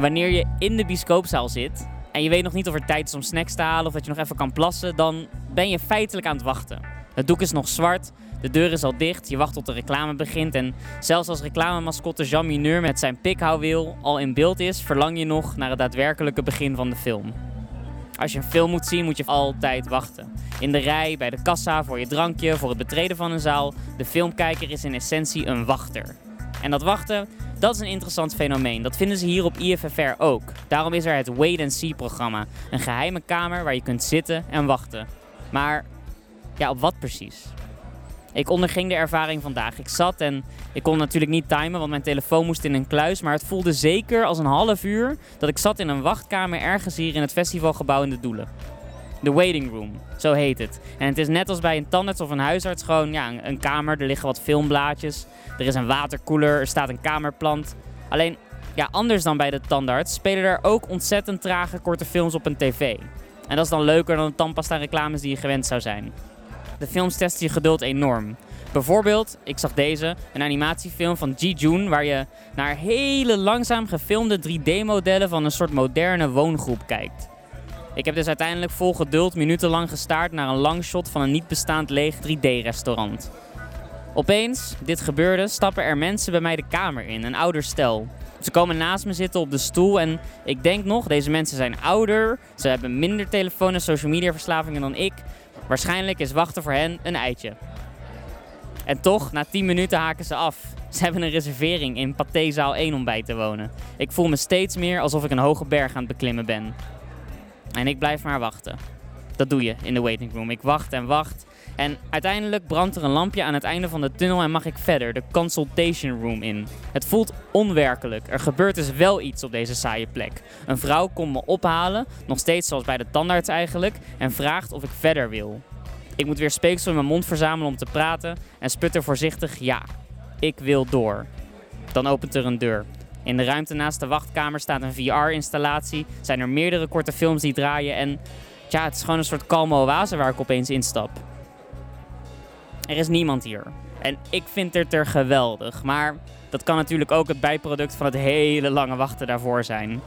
Wanneer je in de bioscoopzaal zit en je weet nog niet of er tijd is om snacks te halen of dat je nog even kan plassen, dan ben je feitelijk aan het wachten. Het doek is nog zwart, de deur is al dicht, je wacht tot de reclame begint en zelfs als reclamemascotte Jean Mineur met zijn pikhouwwiel al in beeld is, verlang je nog naar het daadwerkelijke begin van de film. Als je een film moet zien, moet je altijd wachten. In de rij, bij de kassa, voor je drankje, voor het betreden van een zaal. De filmkijker is in essentie een wachter. En dat wachten, dat is een interessant fenomeen. Dat vinden ze hier op IFFR ook. Daarom is er het Wait and See programma. Een geheime kamer waar je kunt zitten en wachten. Maar ja, op wat precies? Ik onderging de ervaring vandaag. Ik zat en ik kon natuurlijk niet timen, want mijn telefoon moest in een kluis. Maar het voelde zeker als een half uur dat ik zat in een wachtkamer ergens hier in het festivalgebouw in de Doelen. De waiting room, zo heet het. En het is net als bij een tandarts of een huisarts gewoon ja, een, kamer. Er liggen wat filmblaadjes, er is een waterkoeler, er staat een kamerplant. Alleen, ja, anders dan bij de tandarts spelen er ook ontzettend trage korte films op een tv. En dat is dan leuker dan de tandpasta reclames die je gewend zou zijn. De films testen je geduld enorm. Bijvoorbeeld, ik zag deze, een animatiefilm van Ji Jun, waar je naar hele langzaam gefilmde 3D-modellen van een soort moderne woongroep kijkt. Ik heb dus uiteindelijk vol geduld minutenlang gestaard naar een lang shot van een niet bestaand leeg 3D-restaurant. Opeens, dit gebeurde, stappen er mensen bij mij de kamer in, een ouder stel. Ze komen naast me zitten op de stoel en ik denk nog, deze mensen zijn ouder, ze hebben minder telefoon en social media verslavingen dan ik. Waarschijnlijk is wachten voor hen een eitje. En toch, na 10 minuten haken ze af. Ze hebben een reservering in Pathé-zaal 1 om bij te wonen. Ik voel me steeds meer alsof ik een hoge berg aan het beklimmen ben. En ik blijf maar wachten. Dat doe je in de waiting room. Ik wacht en wacht. En uiteindelijk brandt er een lampje aan het einde van de tunnel en mag ik verder de consultation room in. Het voelt onwerkelijk. Er gebeurt dus wel iets op deze saaie plek. Een vrouw komt me ophalen, nog steeds zoals bij de tandarts eigenlijk, en vraagt of ik verder wil. Ik moet weer speeksel in mijn mond verzamelen om te praten en sputter voorzichtig ja. Ik wil door. Dan opent er een deur. In de ruimte naast de wachtkamer staat een VR-installatie. Zijn er meerdere korte films die draaien en ja, het is gewoon een soort kalme oase waar ik opeens instap. Er is niemand hier. En ik vind het er geweldig. Maar dat kan natuurlijk ook het bijproduct van het hele lange wachten daarvoor zijn.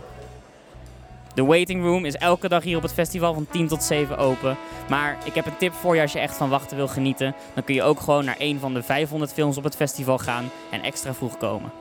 De waiting room is elke dag hier op het festival van 10 tot 7 open. Maar ik heb een tip voor je als je echt van wachten wil genieten. Dan kun je ook gewoon naar een van de 500 films op het festival gaan en extra vroeg komen.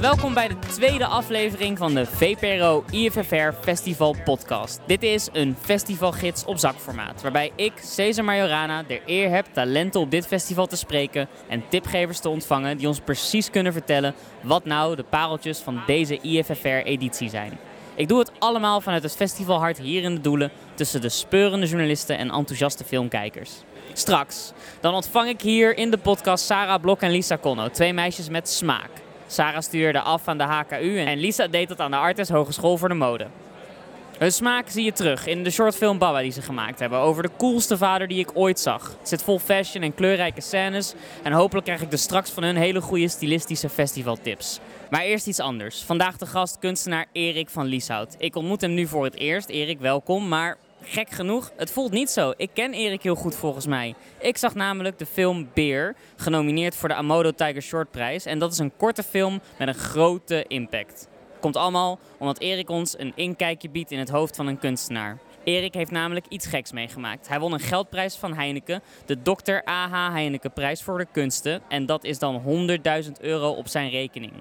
Welkom bij de tweede aflevering van de VPRO IFFR Festival Podcast. Dit is een festivalgids op zakformaat, waarbij ik, Cesar Majorana, de eer heb talenten op dit festival te spreken en tipgevers te ontvangen die ons precies kunnen vertellen wat nou de pareltjes van deze IFFR-editie zijn. Ik doe het allemaal vanuit het festivalhart hier in de Doelen tussen de speurende journalisten en enthousiaste filmkijkers. Straks, dan ontvang ik hier in de podcast Sarah Blok en Lisa Conno, twee meisjes met smaak. Sarah studeerde af aan de HKU en Lisa deed dat aan de Artes Hogeschool voor de Mode. Hun smaak zie je terug in de shortfilm Baba die ze gemaakt hebben over de coolste vader die ik ooit zag. Het zit vol fashion en kleurrijke scènes en hopelijk krijg ik dus straks van hun hele goede stilistische festivaltips. Maar eerst iets anders. Vandaag de gast kunstenaar Erik van Lieshout. Ik ontmoet hem nu voor het eerst. Erik, welkom. Maar gek genoeg, het voelt niet zo. Ik ken Erik heel goed volgens mij. Ik zag namelijk de film Beer, genomineerd voor de Amodo Tiger Short Prijs. En dat is een korte film met een grote impact. Komt allemaal omdat Erik ons een inkijkje biedt in het hoofd van een kunstenaar. Erik heeft namelijk iets geks meegemaakt. Hij won een geldprijs van Heineken, de Dr. A.H. Heineken prijs voor de kunsten. En dat is dan 100.000 euro op zijn rekening.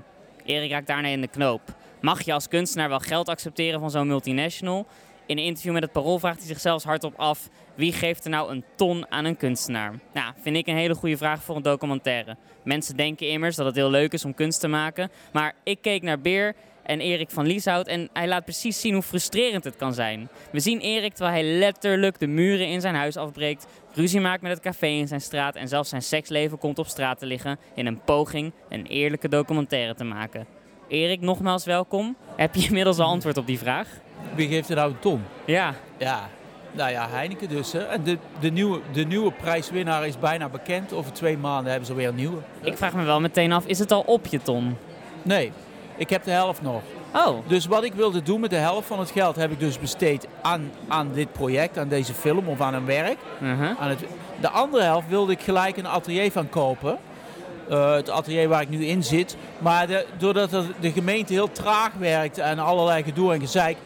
Erik raakt daarna in de knoop. Mag je als kunstenaar wel geld accepteren van zo'n multinational? In een interview met het Parool vraagt hij zich zelfs hardop af: wie geeft er nou een ton aan een kunstenaar? Nou, vind ik een hele goede vraag voor een documentaire. Mensen denken immers dat het heel leuk is om kunst te maken, maar ik keek naar Beer en Erik van Lieshout en hij laat precies zien hoe frustrerend het kan zijn. We zien Erik terwijl hij letterlijk de muren in zijn huis afbreekt, ruzie maakt met het café in zijn straat en zelfs zijn seksleven komt op straat te liggen in een poging een eerlijke documentaire te maken. Erik, nogmaals welkom. Heb je inmiddels al antwoord op die vraag? Wie geeft er nou een ton? Ja, Ja, nou ja, Heineken dus. Hè. En de, de, nieuwe, de nieuwe prijswinnaar is bijna bekend. Over twee maanden hebben ze weer een nieuwe. ik vraag me wel meteen af, is het al op je ton? Nee, ik heb de helft nog. Oh, Dus wat ik wilde doen met de helft van het geld heb ik dus besteed aan, aan dit project, aan deze film of aan een werk. uh-huh. Aan het, de andere helft wilde ik gelijk een atelier van kopen. Eh, het atelier waar ik nu in zit. Maar de, doordat er- de gemeente heel traag werkt en allerlei gedoe en gezeik,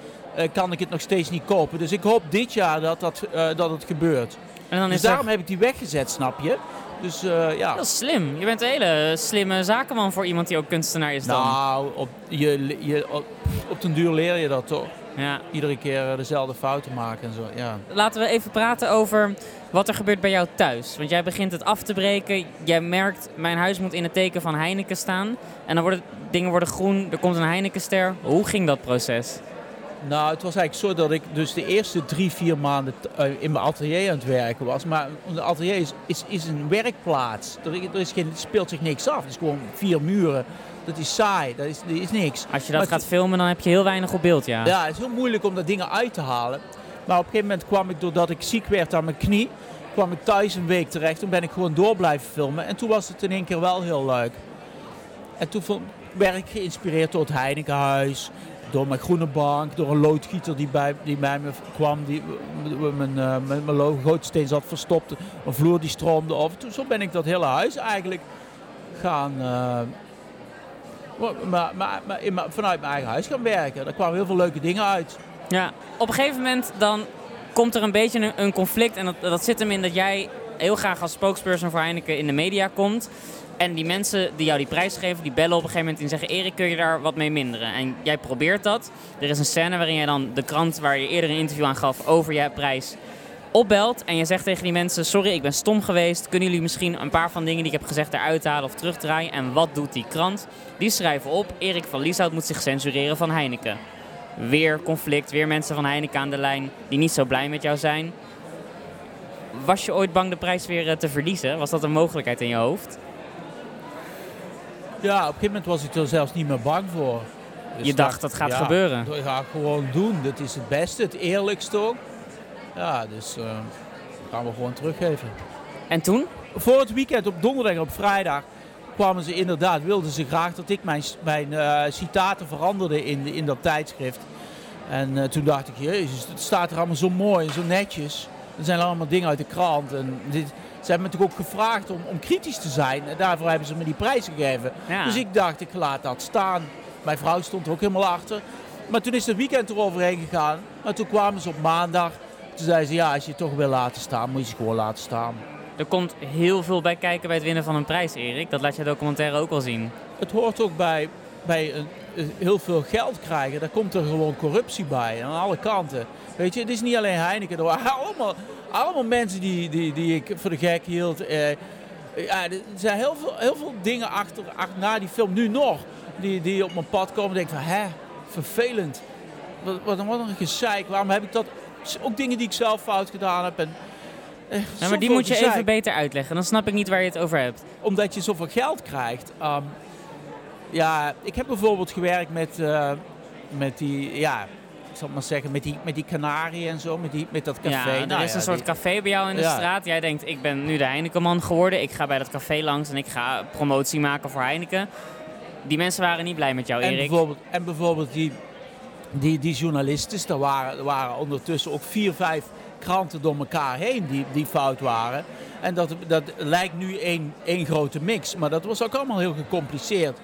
kan ik het nog steeds niet kopen. Dus ik hoop dit jaar dat, dat, eh, dat het gebeurt. en dan Dus is er... daarom heb ik die weggezet, snap je? Dus eh, ja. Dat is slim. Je bent een hele slimme zakenman voor iemand die ook kunstenaar is dan. Nou, op, je, je, op, op den duur leer je dat toch. Ja. Iedere keer eh, dezelfde fouten maken en zo. Ja. Laten we even praten over wat er gebeurt bij jou thuis. Want jij begint het af te breken. Jij merkt, mijn huis moet in het teken van Heineken staan. En dan worden dingen worden groen, er komt een Heinekenster. Hoe ging dat proces? Nou, het was eigenlijk zo dat ik dus de eerste drie, vier maanden eh, in mijn atelier aan het werken was. Maar een atelier is, is, is een werkplaats. Er, er, is geen, speelt zich niks af. Het is gewoon vier muren. Dat is saai. Dat is, dat is niks. Als je dat Maar gaat filmen, dan heb je heel weinig op beeld, ja. Ja, het is heel moeilijk om dat dingen uit te halen. Maar op een gegeven moment kwam ik, doordat ik ziek werd aan mijn knie, kwam ik thuis een week terecht. Toen ben ik gewoon door blijven filmen. En toen was het in één keer wel heel leuk. En toen werd ik geïnspireerd door het Heinekenhuis, door mijn groene bank, door een loodgieter die bij, die bij me kwam, die m- mijn, eh, mijn, mijn loodgootsteen zat verstopt, een vloer die stroomde af. Toen, zo ben ik dat hele huis eigenlijk gaan, eh, maar, maar, maar vanuit mijn eigen huis gaan werken. Daar kwamen heel veel leuke dingen uit. Ja, op een gegeven moment dan komt er een beetje een, een conflict. En dat, dat zit hem in dat jij heel graag als spokesperson voor Heineken in de media komt. En die mensen die jou die prijs geven, die bellen op een gegeven moment en zeggen... Erik, kun je daar wat mee minderen? En jij probeert dat. Er is een scène waarin jij dan de krant waar je eerder een interview aan gaf over je prijs opbelt. En je zegt tegen die mensen, sorry, ik ben stom geweest. Kunnen jullie misschien een paar van dingen die ik heb gezegd eruit halen of terugdraaien? En wat doet die krant? Die schrijven op, Erik van Lieshout moet zich censureren van Heineken weer conflict, weer mensen van Heineken aan de lijn die niet zo blij met jou zijn. Was je ooit bang de prijs weer eh, te verliezen? Was dat een mogelijkheid in je hoofd? Ja, op een gegeven moment was ik er zelfs niet meer bang voor. Dus Je dacht, dat gaat ja, gebeuren. Dat ga ik gewoon doen. Dat is het beste, het eerlijkste ook. Ja, dus eh gaan we gewoon teruggeven. En toen? Voor het weekend, op donderdag en op vrijdag, kwamen ze inderdaad, wilden ze graag dat ik mijn, mijn eh, citaten veranderde in, in dat tijdschrift. En toen dacht ik, jezus, het staat er allemaal zo mooi en zo netjes. Er zijn allemaal dingen uit de krant. En dit, ze hebben me natuurlijk ook gevraagd om, om kritisch te zijn. En daarvoor hebben ze me die prijs gegeven. Ja. Dus ik dacht, ik laat dat staan. Mijn vrouw stond er ook helemaal achter. Maar toen is het weekend eroverheen gegaan. Maar toen kwamen ze op maandag. Toen zeiden ze, ja, als je het toch wil laten staan, moet je ze gewoon laten staan. Er komt heel veel bij kijken bij het winnen van een prijs, Erik. Dat laat je documentaire ook wel zien. Het hoort ook bij, bij een- heel veel geld krijgen. Daar komt er gewoon corruptie bij, aan alle kanten. Weet je, het is niet alleen Heineken. Er waren allemaal, allemaal mensen die, die, die ik voor de gek hield. Eh, ja, er zijn heel veel, heel veel dingen achter, achter, na die film, nu nog, die, die op mijn pad komen. En denk van, hè, vervelend. Wat, wat, wat een gezeik. Waarom heb ik dat? Ook dingen die ik zelf fout gedaan heb. En, eh, Ja, maar die moet je gezeik even beter uitleggen. Dan snap ik niet waar je het over hebt. omdat je zoveel geld krijgt. Ehm, ja, ik heb bijvoorbeeld gewerkt met, eh, met die, ja, ik zal het maar zeggen, met die, met die Canarie en zo, met, die, met dat café. Ja, er Nou is ja, een soort die- café bij jou in de Ja. straat. Jij denkt, ik ben nu de Heinekenman geworden. Ik ga bij dat café langs en ik ga promotie maken voor Heineken. Die mensen waren niet blij met jou, en, Erik. bijvoorbeeld, en bijvoorbeeld die, die, die journalisten, er waren, er waren ondertussen ook vier, vijf kranten door elkaar heen die, die fout waren. En dat, dat lijkt nu één, één grote mix, maar dat was ook allemaal heel gecompliceerd.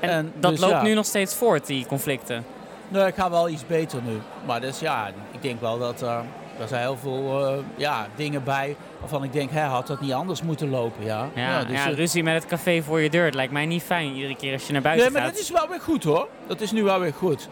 En, en dat dus loopt ja. nu nog steeds voort, die conflicten. Nee, ik ga wel iets beter nu. Maar dus ja, ik denk wel dat er, er zijn heel veel eh, ja, dingen bij waarvan ik denk, hè, had dat niet anders moeten lopen, ja. Ja, ja, dus, eh, ruzie met het café voor je deur. Het lijkt mij niet fijn iedere keer als je naar buiten nee, maar gaat. dat is wel weer goed hoor. Dat is nu wel weer goed.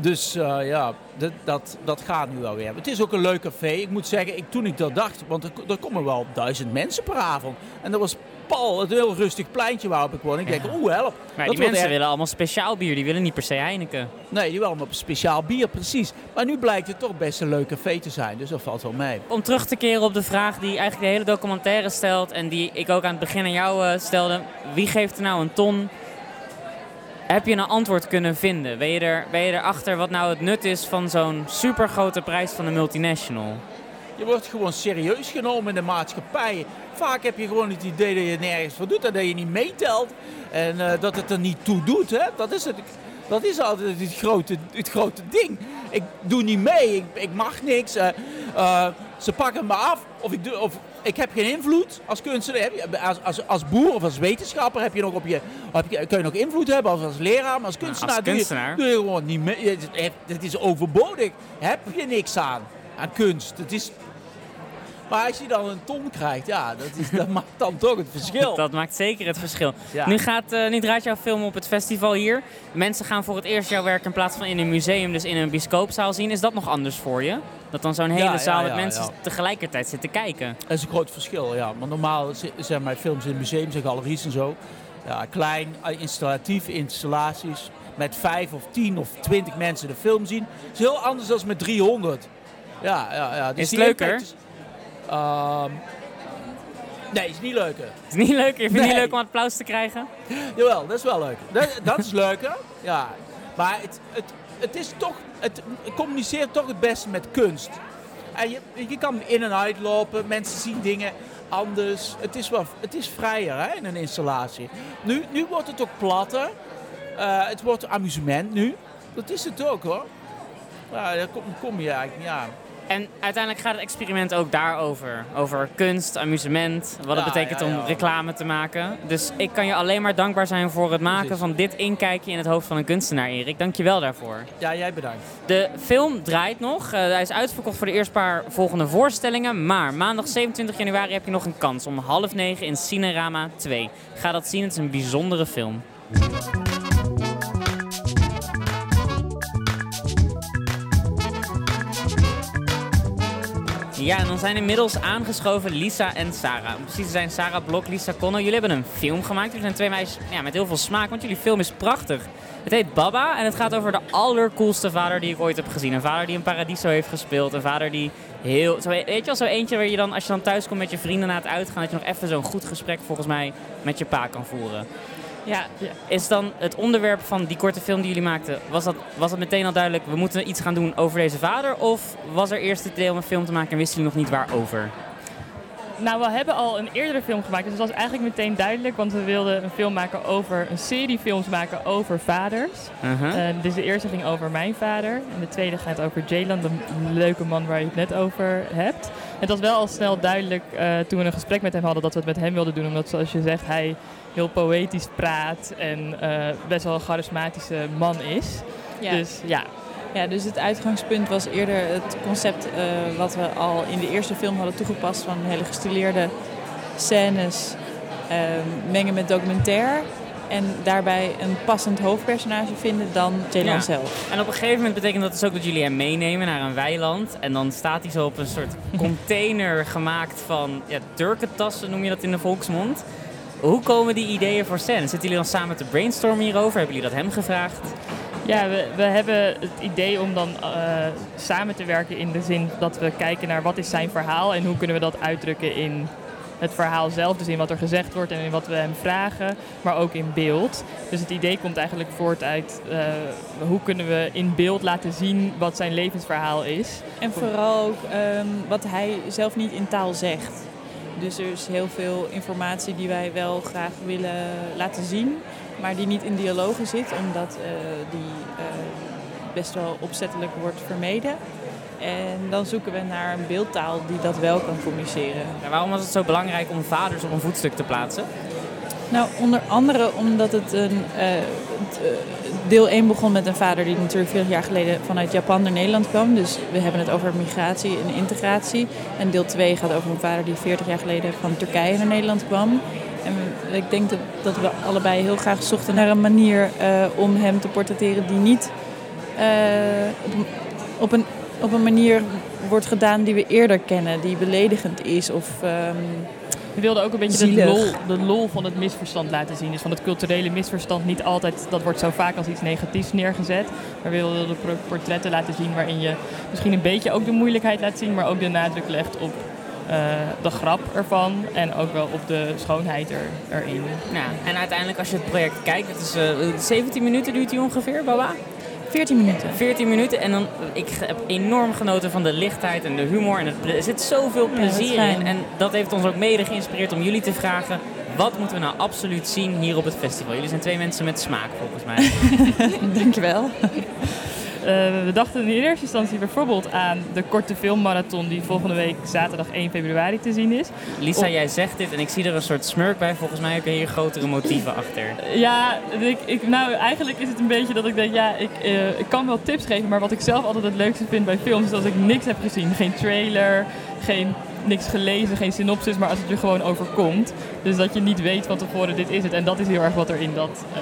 Dus eh, ja, dat, dat, dat gaat nu wel weer. Het is ook een leuk café. Ik moet zeggen, ik, toen ik dat dacht, want er, er komen wel duizend mensen per avond. En dat was pal, het heel rustig pleintje waarop ik woon. Ik denk, oeh help. maar dat die mensen willen allemaal speciaal bier. Die willen niet per se Heineken. Nee, die willen op een speciaal bier, precies. Maar nu blijkt het toch best een leuk café te zijn. Dus dat valt wel mee. Om terug te keren op de vraag die eigenlijk de hele documentaire stelt... en die ik ook aan het begin aan jou eh, stelde. Wie geeft er nou een ton? Heb je een antwoord kunnen vinden? Ben je, er, ben je erachter wat nou het nut is van zo'n supergrote prijs van een multinational? Je wordt gewoon serieus genomen in de maatschappij. Vaak heb je gewoon het idee dat je nergens voor doet en dat je niet meetelt. En eh, dat het er niet toe doet. Hè? Dat is het. Dat is altijd het grote, het grote ding. Ik doe niet mee, ik, ik mag niks. eh, eh, ze pakken me af of ik, doe, of ik heb geen invloed als kunstenaar. Heb je- Als, als, als boer of als wetenschapper heb je nog op je, heb je, kun je nog invloed hebben of als leraar. Maar als kunstenaar, doe je- kunstenaar? Doe, je, gewoon niet mee. Het is overbodig. Heb je niks aan, aan kunst. Het is, maar als je dan een ton krijgt, ja, dat, is, dat maakt dan toch het verschil. Dat maakt zeker het verschil. Ja. Nu, gaat, eh, nu draait jouw film op het festival hier. Mensen gaan voor het eerst jouw werk in plaats van in een museum, dus in een bioscoopzaal zien. Is dat nog anders voor je? Dat dan zo'n hele Ja, ja, zaal met mensen tegelijkertijd zitten kijken. Dat is een groot verschil, ja. Want normaal zi- zijn mijn films in museums en galeries en zo. Ja, klein, eh, installatief, installaties. Met vijf of tien of twintig mensen de film zien. is heel anders dan met 300. Ja, ja, ja. Dus Is het leuker? impact Ehm, nee, is niet leuker. Is niet leuk? Je vindt het niet leuk om applaus te krijgen? Jawel, dat is wel leuk. Dat, dat is leuker, ja. Maar het, het, het is toch, het communiceert toch het beste met kunst. En je, je kan in en uit lopen, mensen zien dingen anders. Het is, wel, het is vrijer hè, in een installatie. Nu, nu wordt het ook platter. Eh, het wordt amusement nu. Dat is het ook hoor. Ja, daar kom, kom je eigenlijk, ja. En uiteindelijk gaat het experiment ook daarover. Over kunst, amusement, wat het Ja, betekent ja, om reclame te maken. Dus ik kan je alleen maar dankbaar zijn voor het maken Precies. van dit inkijkje in het hoofd van een kunstenaar, Erik. Dank je wel daarvoor. Ja, jij bedankt. De film draait nog. Eh, hij is uitverkocht voor de eerste paar volgende voorstellingen. Maar maandag 27 januari heb je nog een kans om half negen in Cinerama 2. Ga dat zien, het is een bijzondere film. Ja, en dan zijn inmiddels aangeschoven Lisa en Sarah. Precies te zijn, Sarah Blok, Lisa Conno. Jullie hebben een film gemaakt. Jullie zijn twee meisjes ja, met heel veel smaak, want jullie film is prachtig. Het heet Baba en het gaat over de allercoolste vader die ik ooit heb gezien. Een vader die in Paradiso heeft gespeeld. Een vader die heel... Zo, weet je wel, zo eentje waar je dan, als je dan thuis komt met je vrienden na het uitgaan... dat je nog even zo'n goed gesprek volgens mij met je pa kan voeren. Ja, Is dan het onderwerp van die korte film die jullie maakten... was dat, was dat meteen al duidelijk, we moeten iets gaan doen over deze vader? Of was er eerst het idee om een film te maken en wisten jullie nog niet waarover? nou we hebben al een eerdere film gemaakt, dus dat was eigenlijk meteen duidelijk, want we wilden een film maken over, een serie films maken over vaders. Uh-huh. Eh, dus de eerste ging over mijn vader en de tweede gaat over Jaylan, de leuke man waar je het net over hebt. Het was wel al snel duidelijk eh, toen we een gesprek met hem hadden dat we het met hem wilden doen, omdat zoals je zegt hij heel poëtisch praat en eh, best wel een charismatische man is. Ja. Dus ja, ja, dus het uitgangspunt was eerder het concept eh, wat we al in de eerste film hadden toegepast van hele gestileerde scènes mengen met documentaire. En daarbij een passend hoofdpersonage vinden dan Ja. zelf. En op een gegeven moment betekent dat dus ook dat jullie hem meenemen naar een weiland. En dan staat hij zo op een soort container gemaakt van ja, turkentassen, noem je dat in de volksmond. Hoe komen die ideeën voor scène? Zitten jullie dan samen te brainstormen hierover? Hebben jullie dat hem gevraagd? Ja, we, we hebben het idee om dan eh, samen te werken in de zin dat we kijken naar wat is zijn verhaal en hoe kunnen we dat uitdrukken in het verhaal zelf. Dus in wat er gezegd wordt en in wat we hem vragen, maar ook in beeld. Dus het idee komt eigenlijk voort uit eh, hoe kunnen we in beeld laten zien wat zijn levensverhaal is. En vooral ook ehm, wat hij zelf niet in taal zegt. Dus er is heel veel informatie die wij wel graag willen laten zien, maar die niet in dialogen zit, omdat eh, die eh, best wel opzettelijk wordt vermeden. En dan zoeken we naar een beeldtaal die dat wel kan communiceren. Waarom was het zo belangrijk om vaders op een voetstuk te plaatsen? Nou, onder andere omdat het een. eh, eh, deel 1 begon met een vader die natuurlijk 40 jaar geleden vanuit Japan naar Nederland kwam. Dus we hebben het over migratie en integratie. En deel 2 gaat over een vader die 40 jaar geleden van Turkije naar Nederland kwam. En ik denk dat, dat we allebei heel graag zochten naar een manier eh, om hem te portretteren die niet op, een- op, een, manier wordt gedaan die we eerder kennen, die beledigend is of. ehm, We wilden ook een beetje de lol, de lol van het misverstand laten zien. Dus van het culturele misverstand niet altijd, dat wordt zo vaak als iets negatiefs neergezet. Maar we wilden de portretten laten zien waarin je misschien een beetje ook de moeilijkheid laat zien, maar ook de nadruk legt op eh, de grap ervan en ook wel op de schoonheid er, erin. Nou, en uiteindelijk als je het project kijkt, het is eh, 17 minuten duurt hij ongeveer, Baba? 14 minuten. 14 minuten en dan, ik heb enorm genoten van de lichtheid en de humor. En het, er zit zoveel Ja, plezier in. En dat heeft ons ook mede geïnspireerd om jullie te vragen, Wat moeten we nou absoluut zien hier op het festival? Jullie zijn twee mensen met smaak volgens mij. Dankjewel. Uh, we dachten in eerste instantie bijvoorbeeld aan de korte filmmarathon die volgende week zaterdag 1 februari te zien is. Lisa, jij zegt dit en ik zie er een soort smurk bij. Volgens mij heb je hier grotere motieven achter. Ja, ik, ik, nou eigenlijk is het een beetje dat ik denk, ja, ik, uh, ik kan wel tips geven, maar wat ik zelf altijd het leukste vind bij films is als ik niks heb gezien. Geen trailer, geen niks gelezen, geen synopsis, maar als het je gewoon overkomt. Dus dat je niet weet van tevoren, dit is het. En dat is heel erg wat er in dat... Uh,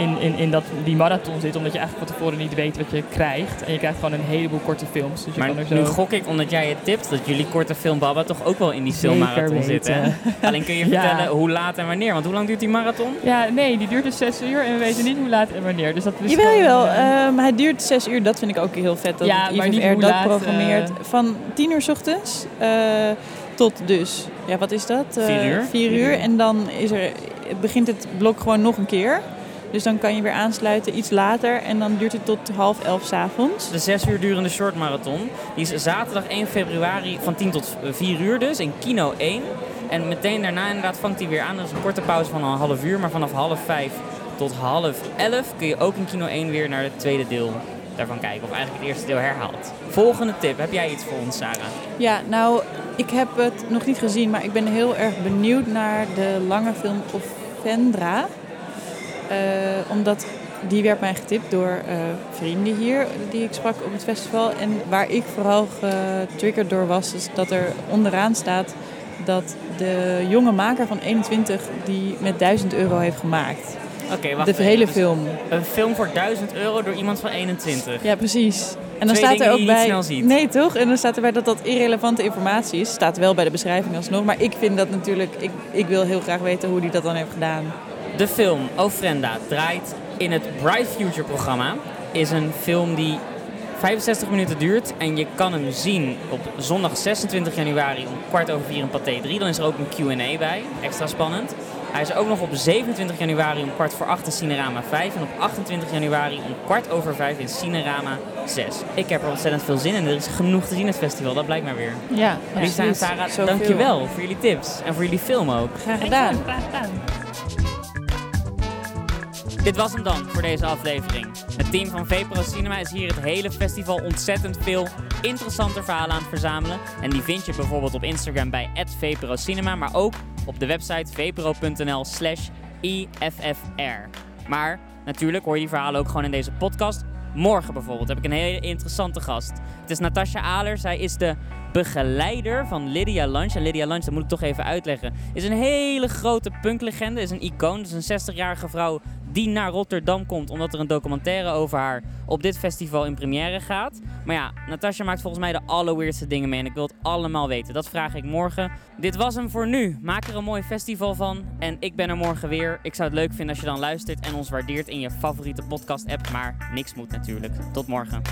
in, in, in dat, die marathon zit. Omdat je eigenlijk van tevoren niet weet wat je krijgt. En je krijgt gewoon een heleboel korte films. Dus je maar kan er zo... nu gok ik, omdat jij het tipt, dat jullie korte film Baba toch ook wel in die filmmarathon zitten. Alleen kun je Ja. vertellen hoe laat en wanneer? Want hoe lang duurt die marathon? Ja, nee, die duurt dus zes uur en we weten niet hoe laat en wanneer. Dus dat is Jawel, gewoon, jawel. eh, Ehm, hij duurt zes uur. Dat vind ik ook heel vet. Dat Ja, het maar niet hoe dat laat, programmeert. eh, Van tien uur 's ochtends eh, tot dus, ja wat is dat? Vier uur? Vier uur. En dan is er, begint het blok gewoon nog een keer. Dus dan kan je weer aansluiten iets later. En dan duurt het tot half elf avonds. De zes uur durende short marathon. Die is zaterdag 1 februari van 10 tot 4 uur dus in Kino 1. En meteen daarna inderdaad vangt hij weer aan. Dat is een korte pauze van een half uur. Maar vanaf half 5 tot half 11 kun je ook in Kino 1 weer naar het tweede deel daarvan kijken. Of eigenlijk het eerste deel herhaald. Volgende tip. Heb jij iets voor ons, Sarah? Ja, nou, ik heb het nog niet gezien, maar ik ben heel erg benieuwd naar de lange film Offendra. Eh, omdat die werd mij getipt door eh, vrienden hier die ik sprak op het festival. En waar ik vooral getriggerd door was, is dat er onderaan staat dat de jonge maker van 21 die met 1000 euro heeft gemaakt. Oké, wacht de even. hele Dus film. Een film voor 1000 euro door iemand van 21. Ja, precies. En dan Twee staat er ook die bij. snel ziet. Nee, toch? En dan staat erbij dat dat irrelevante informatie is. Staat wel bij de beschrijving alsnog. Maar ik vind dat natuurlijk. Ik, ik wil heel graag weten hoe hij dat dan heeft gedaan. De film Ofrenda draait in het Bright Future programma. Is een film die 65 minuten duurt en je kan hem zien op zondag 26 januari om kwart over vier in Pathé 3. Dan is er ook een Q&A bij, extra spannend. Hij is ook nog op 27 januari om kwart voor acht in Cinerama 5 en op 28 januari om kwart over vijf in Cinerama 6. Ik heb er ontzettend veel zin in. Er is genoeg te zien in het festival, dat blijkt maar weer. Ja, Lisa en Sarah, dankjewel voor jullie tips en voor jullie film ook. Graag gedaan. Graag gedaan. Dit was hem dan voor deze aflevering. Het team van VPRO Cinema is hier het hele festival ontzettend veel interessante verhalen aan het verzamelen. En die vind je bijvoorbeeld op Instagram bij VPRO Cinema, maar ook op de website vpro.nl slash IFFR. Maar natuurlijk hoor je die verhalen ook gewoon in deze podcast. Morgen bijvoorbeeld heb ik een hele interessante gast. Het is Natasja Aler. Zij is de begeleider van Lydia Lunch. En Lydia Lunch, dat moet ik toch even uitleggen, is een hele grote punklegende. Is een icoon. Is een 60-jarige vrouw die naar Rotterdam komt omdat er een documentaire over haar op dit festival in première gaat. Maar ja, Natasja maakt volgens mij de allerweerste dingen mee en ik wil het allemaal weten. Dat vraag ik morgen. Dit was hem voor nu. Maak er een mooi festival van en ik ben er morgen weer. Ik zou het leuk vinden als je dan luistert en ons waardeert in je favoriete podcast app, maar niks moet natuurlijk. Tot morgen.